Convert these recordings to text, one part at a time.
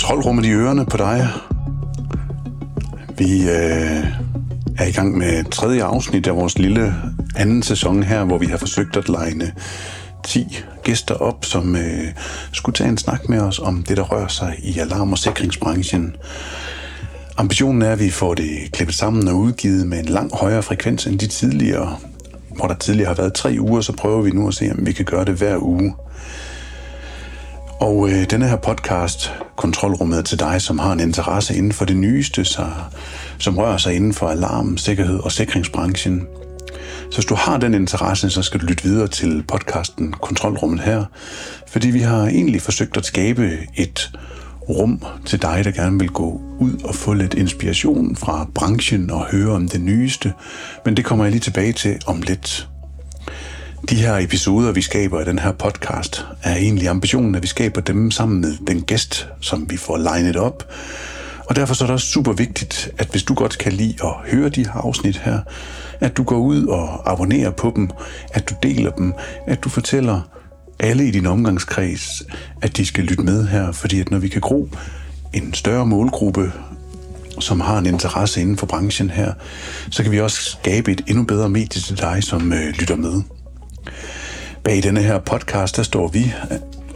kontrolrummet i ørerne på dig. Vi øh, er i gang med tredje afsnit af vores lille anden sæson her, hvor vi har forsøgt at legne 10 gæster op, som øh, skulle tage en snak med os om det, der rører sig i alarm- og sikringsbranchen. Ambitionen er, at vi får det klippet sammen og udgivet med en lang højere frekvens end de tidligere. Hvor der tidligere har været tre uger, så prøver vi nu at se, om vi kan gøre det hver uge. Og øh, denne her podcast, Kontrolrummet er til dig, som har en interesse inden for det nyeste, så, som rører sig inden for alarm, sikkerhed og sikringsbranchen. Så hvis du har den interesse, så skal du lytte videre til podcasten Kontrolrummet her, fordi vi har egentlig forsøgt at skabe et rum til dig, der gerne vil gå ud og få lidt inspiration fra branchen og høre om det nyeste. Men det kommer jeg lige tilbage til om lidt. De her episoder, vi skaber i den her podcast, er egentlig ambitionen, at vi skaber dem sammen med den gæst, som vi får legnet op. Og derfor så er det også super vigtigt, at hvis du godt kan lide at høre de her afsnit her, at du går ud og abonnerer på dem, at du deler dem, at du fortæller alle i din omgangskreds, at de skal lytte med her, fordi at når vi kan gro en større målgruppe, som har en interesse inden for branchen her, så kan vi også skabe et endnu bedre medie til dig, som øh, lytter med. Bag denne her podcast, der står vi,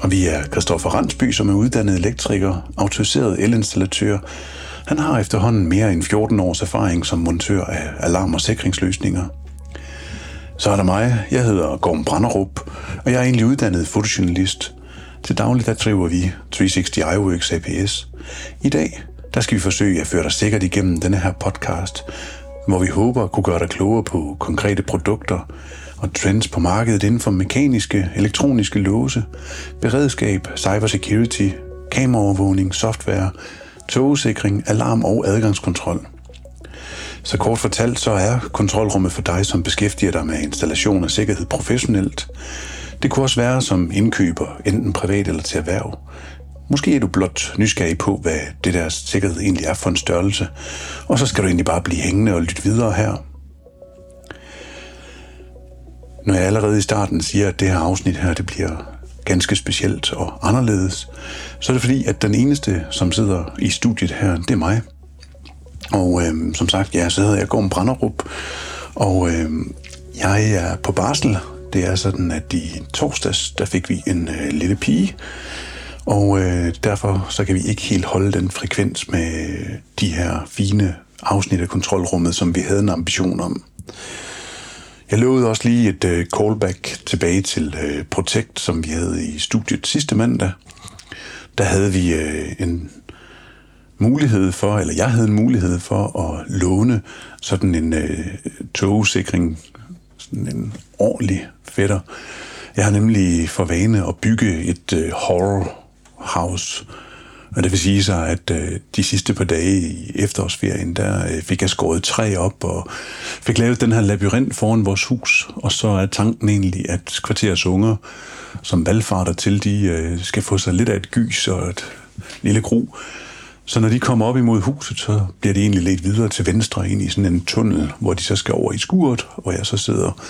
og vi er Kristoffer Randsby, som er uddannet elektriker, autoriseret elinstallatør. Han har efterhånden mere end 14 års erfaring som montør af alarm- og sikringsløsninger. Så er der mig. Jeg hedder Gorm Branderup, og jeg er egentlig uddannet fotojournalist. Til daglig der driver vi 360 iWorks APS. I dag der skal vi forsøge at føre dig sikkert igennem denne her podcast, hvor vi håber at kunne gøre dig klogere på konkrete produkter, og trends på markedet inden for mekaniske, elektroniske låse, beredskab, cybersecurity, kameraovervågning, software, togsikring, alarm og adgangskontrol. Så kort fortalt, så er kontrolrummet for dig, som beskæftiger dig med installation og sikkerhed professionelt. Det kunne også være som indkøber, enten privat eller til erhverv. Måske er du blot nysgerrig på, hvad det der sikkerhed egentlig er for en størrelse, og så skal du egentlig bare blive hængende og lytte videre her. Når jeg allerede i starten siger, at det her afsnit her, det bliver ganske specielt og anderledes, så er det fordi, at den eneste, som sidder i studiet her, det er mig. Og øh, som sagt, ja, så hedder jeg Gorm Branderup, og øh, jeg er på barsel. Det er sådan, at i torsdags, der fik vi en øh, lille pige, og øh, derfor så kan vi ikke helt holde den frekvens med de her fine afsnit af kontrolrummet, som vi havde en ambition om. Jeg lovede også lige et øh, callback tilbage til øh, Protect, som vi havde i studiet sidste mandag. Der havde vi øh, en mulighed for, eller jeg havde en mulighed for at låne sådan en øh, togsikring, sådan en ordentlig fætter. Jeg har nemlig for vane at bygge et øh, horror house, og det vil sige sig, at øh, de sidste par dage i efterårsferien, der øh, fik jeg skåret træ op og fik lavet den her labyrint foran vores hus. Og så er tanken egentlig, at kvarterets unger, som valgfarter til, de øh, skal få sig lidt af et gys og et lille gro. Så når de kommer op imod huset, så bliver de egentlig lidt videre til venstre ind i sådan en tunnel, hvor de så skal over i skuret, hvor jeg så sidder.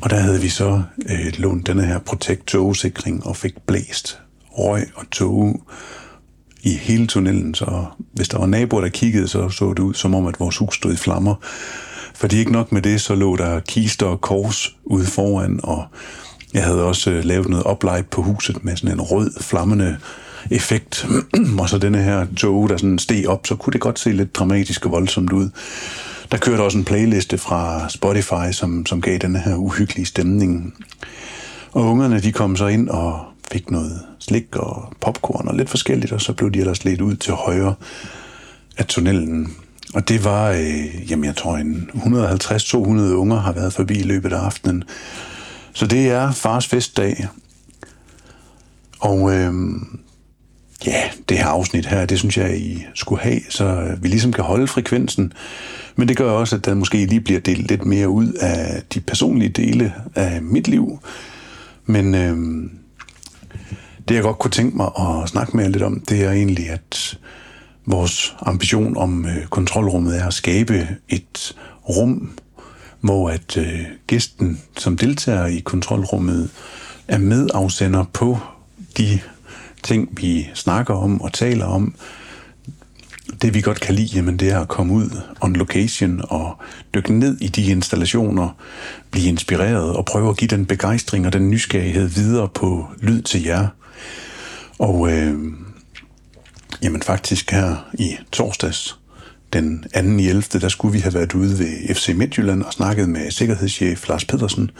Og der havde vi så øh, lånt denne her Protect togsikring og fik blæst røg og tåge i hele tunnelen, så hvis der var naboer, der kiggede, så så det ud som om, at vores hus stod i flammer. Fordi ikke nok med det, så lå der kister og kors ude foran, og jeg havde også øh, lavet noget oplight på huset med sådan en rød, flammende effekt. og så denne her tog, der sådan steg op, så kunne det godt se lidt dramatisk og voldsomt ud. Der kørte også en playliste fra Spotify, som, som gav den her uhyggelige stemning. Og ungerne, de kom så ind og fik noget slik og popcorn og lidt forskelligt, og så blev de ellers lidt ud til højre af tunnelen. Og det var, øh, jamen jeg tror, en 150-200 unger har været forbi i løbet af aftenen. Så det er fars festdag. Og øh, ja, det her afsnit her, det synes jeg, I skulle have, så vi ligesom kan holde frekvensen. Men det gør også, at der måske lige bliver delt lidt mere ud af de personlige dele af mit liv. Men øh, det jeg godt kunne tænke mig at snakke med jer lidt om, det er egentlig, at vores ambition om øh, kontrolrummet er at skabe et rum, hvor at øh, gæsten, som deltager i kontrolrummet, er medafsender på de ting, vi snakker om og taler om, det vi godt kan lide, jamen det er at komme ud on location og dykke ned i de installationer, blive inspireret og prøve at give den begejstring og den nysgerrighed videre på lyd til jer. Og øh, jamen faktisk her i torsdags, den 2. 11., der skulle vi have været ude ved FC Midtjylland og snakket med sikkerhedschef Lars Pedersen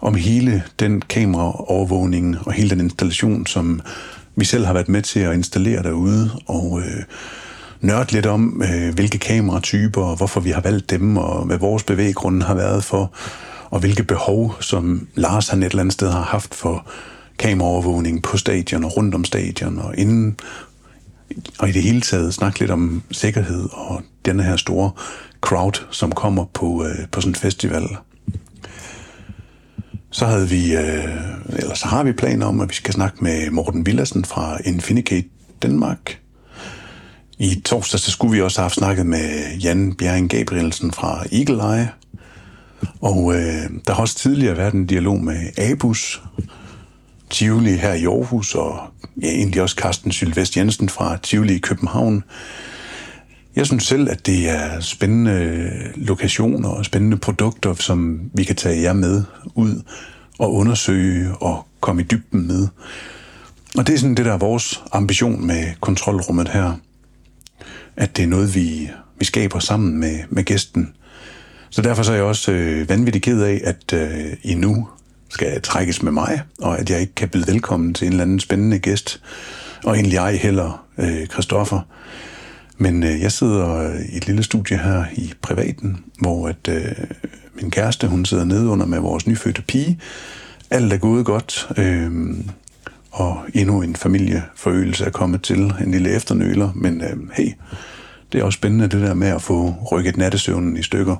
om hele den kameraovervågning og hele den installation, som vi selv har været med til at installere derude. Og øh, nørde lidt om, øh, hvilke kameratyper, og hvorfor vi har valgt dem, og hvad vores bevæggrunde har været for, og hvilke behov, som Lars han et eller andet sted har haft for kameraovervågning på stadion og rundt om stadion og inden, og i det hele taget snakke lidt om sikkerhed og denne her store crowd, som kommer på, øh, på sådan en festival. Så havde vi, øh, eller så har vi planer om, at vi skal snakke med Morten Villassen fra Infinicate Danmark, i torsdag så skulle vi også have snakket med Jan Bjerring Gabrielsen fra Eagle Eye. Og øh, der har også tidligere været en dialog med Abus, Tivoli her i Aarhus, og ja, egentlig også Carsten Sylvest Jensen fra Tivoli i København. Jeg synes selv, at det er spændende lokationer og spændende produkter, som vi kan tage jer med ud og undersøge og komme i dybden med. Og det er sådan det, der er vores ambition med kontrolrummet her at det er noget, vi, vi skaber sammen med, med gæsten. Så derfor så er jeg også øh, vanvittig ked af, at øh, I nu skal trækkes med mig, og at jeg ikke kan byde velkommen til en eller anden spændende gæst, og egentlig ej heller øh, Christoffer. Men øh, jeg sidder øh, i et lille studie her i privaten, hvor at, øh, min kæreste hun sidder nede under med vores nyfødte pige. Alt er gået godt. Øh, og endnu en familieforøgelse er kommet til, en lille efternøler, men øh, hey, det er også spændende det der med at få rykket nattesøvnen i stykker.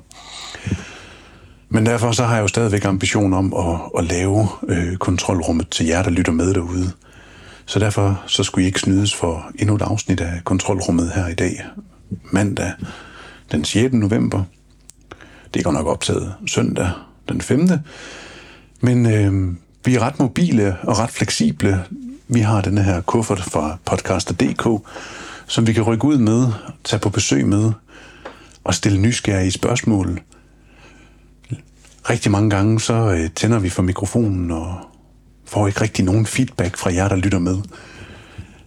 Men derfor så har jeg jo stadigvæk ambition om at, at lave øh, kontrolrummet til jer, der lytter med derude. Så derfor så skulle I ikke snydes for endnu et afsnit af kontrolrummet her i dag, mandag den 6. november. Det går nok optaget søndag den 5. Men øh, vi er ret mobile og ret fleksible. Vi har denne her kuffert fra podcaster.dk, som vi kan rykke ud med, tage på besøg med og stille nysgerrige spørgsmål. Rigtig mange gange så øh, tænder vi for mikrofonen og får ikke rigtig nogen feedback fra jer, der lytter med.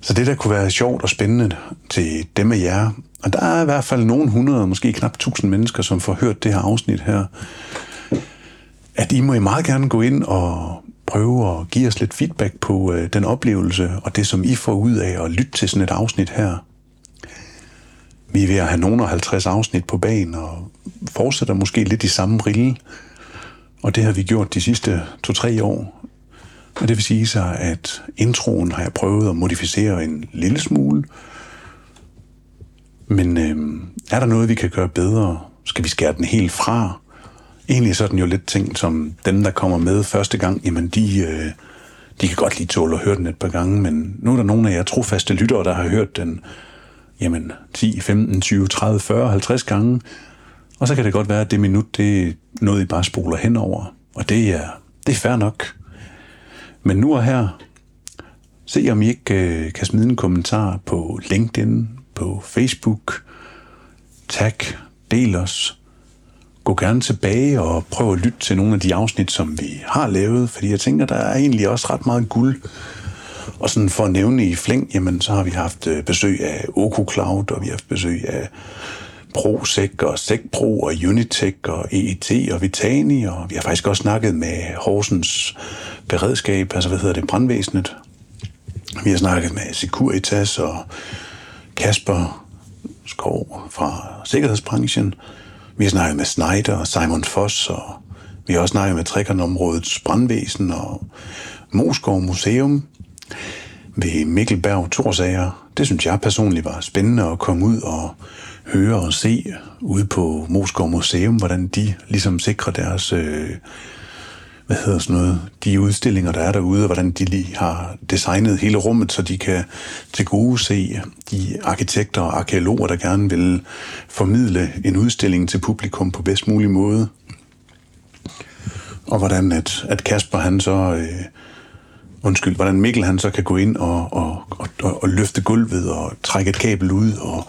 Så det der kunne være sjovt og spændende til dem af jer, og der er i hvert fald nogle hundrede, måske knap tusind mennesker, som får hørt det her afsnit her, at I må I meget gerne gå ind og prøve at give os lidt feedback på øh, den oplevelse og det, som I får ud af at lytte til sådan et afsnit her. Vi er ved at have nogle 50 afsnit på banen og fortsætter måske lidt i samme rille. Og det har vi gjort de sidste to-tre år. Og det vil sige sig, at introen har jeg prøvet at modificere en lille smule. Men øh, er der noget, vi kan gøre bedre? Skal vi skære den helt fra? egentlig så er den jo lidt ting, som dem, der kommer med første gang, jamen de, øh, de kan godt lige tåle at høre den et par gange, men nu er der nogle af jer trofaste lyttere, der har hørt den jamen 10, 15, 20, 30, 40, 50 gange, og så kan det godt være, at det minut, det er noget, I bare spoler henover, og det er, det er fair nok. Men nu og her, se om I ikke øh, kan smide en kommentar på LinkedIn, på Facebook, tag, del os, gå gerne tilbage og prøv at lytte til nogle af de afsnit, som vi har lavet, fordi jeg tænker, der er egentlig også ret meget guld. Og sådan for at nævne i flæng, jamen så har vi haft øh, besøg af Oku Cloud, og vi har haft besøg af ProSec og SecPro og Unitech og EET og Vitani, og vi har faktisk også snakket med Horsens beredskab, altså hvad hedder det, brandvæsenet. Vi har snakket med Securitas og Kasper Skov fra sikkerhedsbranchen. Vi har snakket med Snyder og Simon Foss, og vi har også snakket med Trækkernområdets brandvæsen og Moskov Museum ved Mikkelberg Torsager. Det synes jeg personligt var spændende at komme ud og høre og se ude på Moskov Museum, hvordan de ligesom sikrer deres øh, hvad hedder sådan noget, de udstillinger, der er derude, og hvordan de lige har designet hele rummet, så de kan til gode se de arkitekter og arkeologer, der gerne vil formidle en udstilling til publikum på bedst mulig måde. Og hvordan at, at Kasper han så øh, undskyld, hvordan Mikkel han så kan gå ind og, og, og, og løfte gulvet og trække et kabel ud og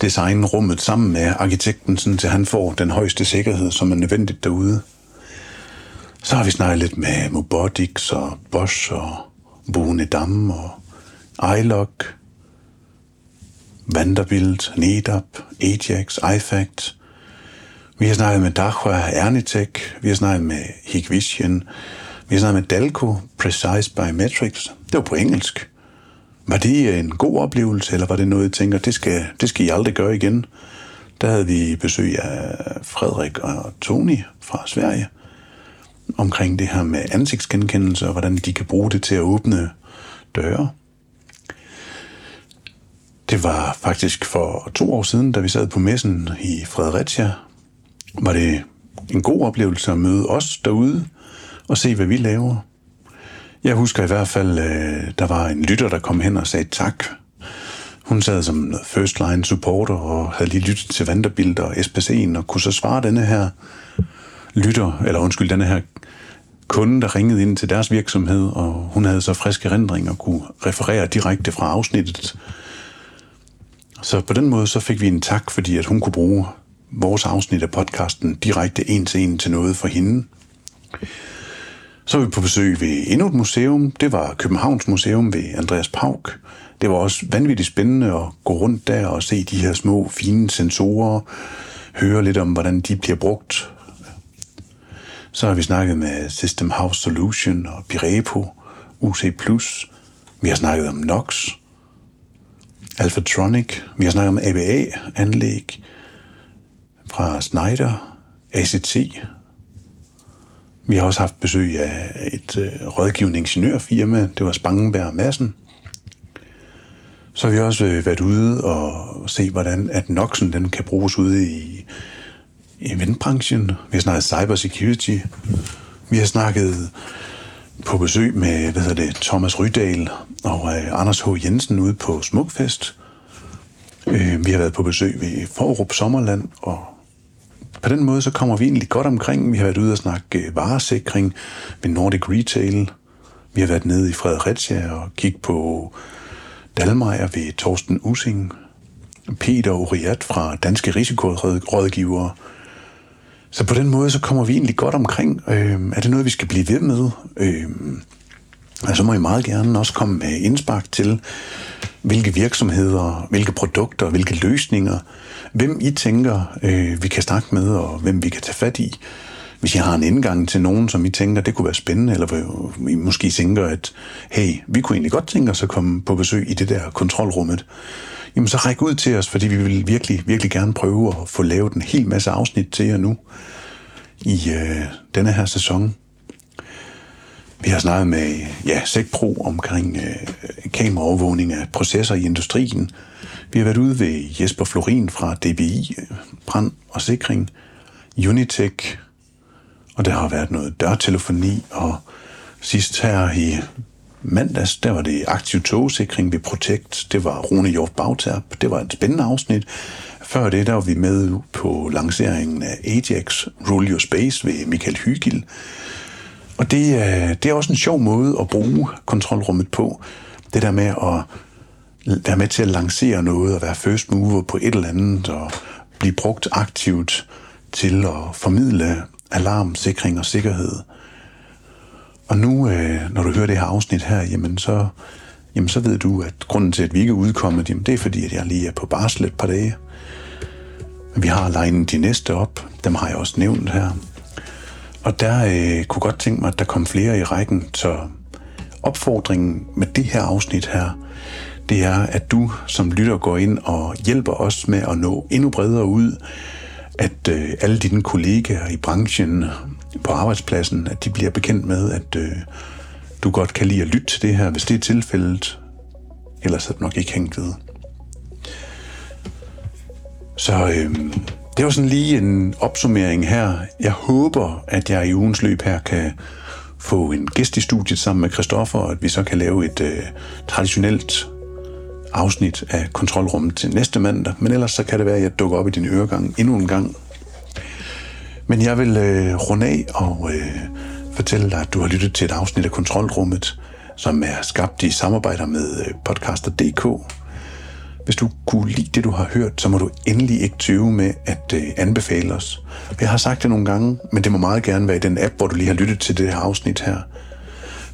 designe rummet sammen med arkitekten, sådan, til han får den højeste sikkerhed, som er nødvendigt derude. Så har vi snakket lidt med Mobotix og Bosch og Dam og iLock, Vanderbilt, Nedap, Ajax, iFact. Vi har snakket med Dachua, Ernitech, vi har snakket med Hikvision, vi har snakket med Dalco, Precise Biometrics. Det var på engelsk. Var det øh, en god oplevelse, eller var det noget, I tænker, det skal, det skal I aldrig gøre igen? Der havde vi besøg af Frederik og Tony fra Sverige omkring det her med ansigtsgenkendelse og hvordan de kan bruge det til at åbne døre. Det var faktisk for to år siden, da vi sad på messen i Fredericia. Var det en god oplevelse at møde os derude og se, hvad vi laver. Jeg husker i hvert fald, øh, der var en lytter, der kom hen og sagde tak. Hun sad som first line supporter og havde lige lyttet til Vanderbilt og SPC'en og kunne så svare denne her lytter, eller undskyld, denne her kunde, der ringede ind til deres virksomhed, og hun havde så friske erindringer og kunne referere direkte fra afsnittet. Så på den måde så fik vi en tak, fordi at hun kunne bruge vores afsnit af podcasten direkte en til en til noget for hende. Så var vi på besøg ved endnu et museum. Det var Københavns Museum ved Andreas Pauk. Det var også vanvittigt spændende at gå rundt der og se de her små, fine sensorer, høre lidt om, hvordan de bliver brugt. Så har vi snakket med System House Solution og Pirepo, UC+. Vi har snakket om Nox, Alphatronic. Vi har snakket om ABA-anlæg fra Schneider, ACT, vi har også haft besøg af et øh, rådgivende ingeniørfirma. Det var Spangenberg Madsen. Så har vi også øh, været ude og se, hvordan at Noxen den kan bruges ude i eventbranchen. Vi har snakket cybersecurity. Vi har snakket på besøg med hvad hedder det, Thomas Rydal og øh, Anders H. Jensen ude på Smukfest. Øh, vi har været på besøg ved Forup Sommerland og på den måde så kommer vi egentlig godt omkring. Vi har været ude og snakke øh, varesikring ved Nordic Retail. Vi har været nede i Fredericia og kigge på Dalmeier ved Torsten Using. Peter Uriat fra Danske Risikorådgivere. Så på den måde så kommer vi egentlig godt omkring. Øh, er det noget, vi skal blive ved med? Øh, så må I meget gerne også komme med indspark til, hvilke virksomheder, hvilke produkter, hvilke løsninger, hvem I tænker, øh, vi kan snakke med, og hvem vi kan tage fat i. Hvis I har en indgang til nogen, som I tænker, det kunne være spændende, eller I måske tænker, at hey, vi kunne egentlig godt tænke os at komme på besøg i det der kontrolrummet, jamen så ræk ud til os, fordi vi vil virkelig, virkelig gerne prøve at få lavet en hel masse afsnit til jer nu i øh, denne her sæson. Vi har snakket med ja, SECPRO omkring øh, kameraovervågning af processer i industrien. Vi har været ude ved Jesper Florin fra DBI, Brand og Sikring, Unitech, og der har været noget dørtelefoni, og sidst her i mandags, der var det aktiv togsikring ved Protect. Det var Rune Jorf Bagtab. Det var et spændende afsnit. Før det, der var vi med på lanceringen af Ajax Rule Your Space ved Michael Hygil. Og det, øh, det er også en sjov måde at bruge kontrolrummet på. Det der med at være med til at lancere noget og være first mover på et eller andet og blive brugt aktivt til at formidle alarm, sikring og sikkerhed. Og nu, øh, når du hører det her afsnit her, jamen så, jamen så ved du, at grunden til, at vi ikke er udkommet, jamen det er fordi, at jeg lige er på barsel et par dage. Vi har legnet de næste op, dem har jeg også nævnt her. Og der øh, kunne godt tænke mig, at der kom flere i rækken, så opfordringen med det her afsnit her, det er, at du som lytter går ind og hjælper os med at nå endnu bredere ud, at øh, alle dine kollegaer i branchen på arbejdspladsen, at de bliver bekendt med, at øh, du godt kan lide at lytte til det her, hvis det er tilfældet. Ellers er det nok ikke hængt ved. Så øh, det var sådan lige en opsummering her. Jeg håber, at jeg i ugens løb her kan få en gæst i studiet sammen med Christoffer, og at vi så kan lave et øh, traditionelt afsnit af kontrolrummet til næste mandag, men ellers så kan det være, at jeg dukker op i din øregang endnu en gang. Men jeg vil øh, runde af og øh, fortælle dig, at du har lyttet til et afsnit af kontrolrummet, som er skabt i samarbejde med øh, podcaster.dk. Hvis du kunne lide det, du har hørt, så må du endelig ikke tøve med at øh, anbefale os. Jeg har sagt det nogle gange, men det må meget gerne være i den app, hvor du lige har lyttet til det her afsnit her.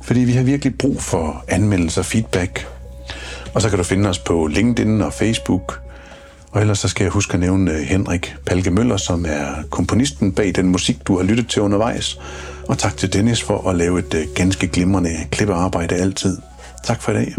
Fordi vi har virkelig brug for anmeldelser og feedback. Og så kan du finde os på LinkedIn og Facebook. Og ellers så skal jeg huske at nævne øh, Henrik Palke Møller, som er komponisten bag den musik, du har lyttet til undervejs. Og tak til Dennis for at lave et øh, ganske glimrende klippearbejde altid. Tak for i dag.